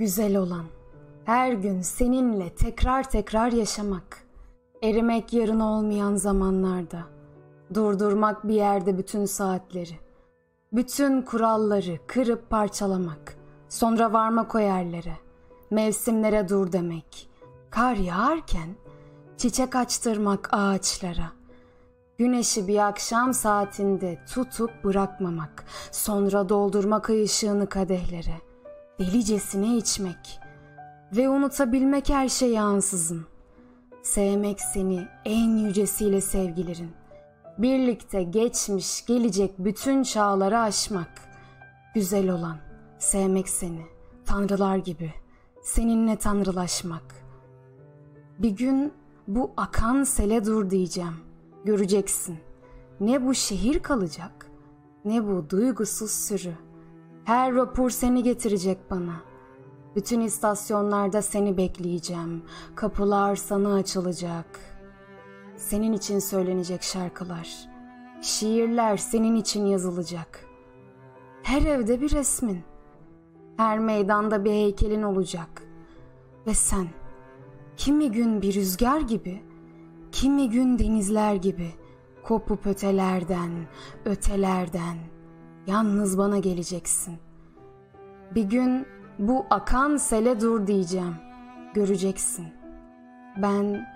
Güzel olan, her gün seninle tekrar tekrar yaşamak, erimek yarın olmayan zamanlarda, durdurmak bir yerde bütün saatleri, bütün kuralları kırıp parçalamak, sonra varmak o yerlere, mevsimlere dur demek, kar yağarken çiçek açtırmak ağaçlara, güneşi bir akşam saatinde tutup bırakmamak, sonra doldurmak ışığını kadehlere, delicesine içmek ve unutabilmek her şeyi ansızın. Sevmek seni en yücesiyle sevgilerin. Birlikte geçmiş gelecek bütün çağları aşmak. Güzel olan, sevmek seni, tanrılar gibi, seninle tanrılaşmak. Bir gün bu akan sele dur diyeceğim. Göreceksin. Ne bu şehir kalacak, ne bu duygusuz sürü. Her vapur seni getirecek bana. Bütün istasyonlarda seni bekleyeceğim. Kapılar sana açılacak. Senin için söylenecek şarkılar. Şiirler senin için yazılacak. Her evde bir resmin. Her meydanda bir heykelin olacak. Ve sen kimi gün bir rüzgar gibi, kimi gün denizler gibi kopup ötelerden, ötelerden yalnız bana geleceksin. Bir gün bu akan sele dur diyeceğim. Göreceksin. Ben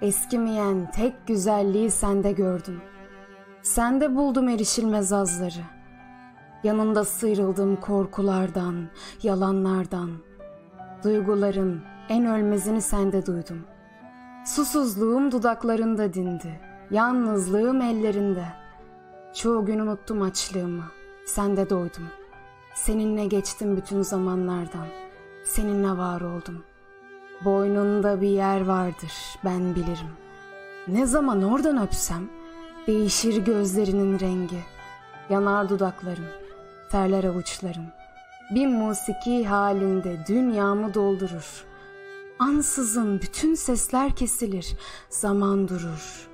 eskimeyen tek güzelliği sende gördüm. Sende buldum erişilmez azları. Yanında sıyrıldım korkulardan, yalanlardan. Duyguların en ölmezini sende duydum. Susuzluğum dudaklarında dindi. Yalnızlığım ellerinde. Çoğu gün unuttum açlığımı. Sende doydum. Seninle geçtim bütün zamanlardan. Seninle var oldum. Boynunda bir yer vardır ben bilirim. Ne zaman oradan öpsem değişir gözlerinin rengi. Yanar dudakların, terler avuçların. Bir musiki halinde dünyamı doldurur. Ansızın bütün sesler kesilir, zaman durur.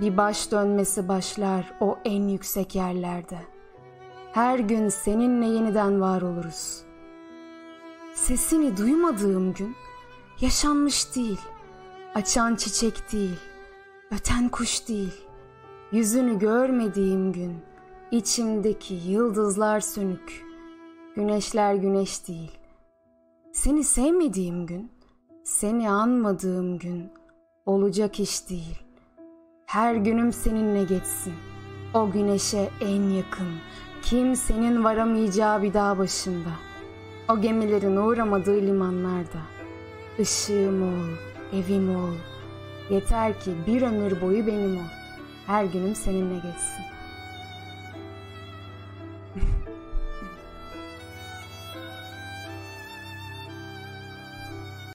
Bir baş dönmesi başlar o en yüksek yerlerde. Her gün seninle yeniden var oluruz. Sesini duymadığım gün yaşanmış değil, açan çiçek değil, öten kuş değil. Yüzünü görmediğim gün içimdeki yıldızlar sönük, güneşler güneş değil. Seni sevmediğim gün, seni anmadığım gün olacak iş değil. Her günüm seninle geçsin. O güneşe en yakın, kimsenin varamayacağı bir dağ başında. O gemilerin uğramadığı limanlarda. Işığım ol, evim ol. Yeter ki bir ömür boyu benim ol. Her günüm seninle geçsin.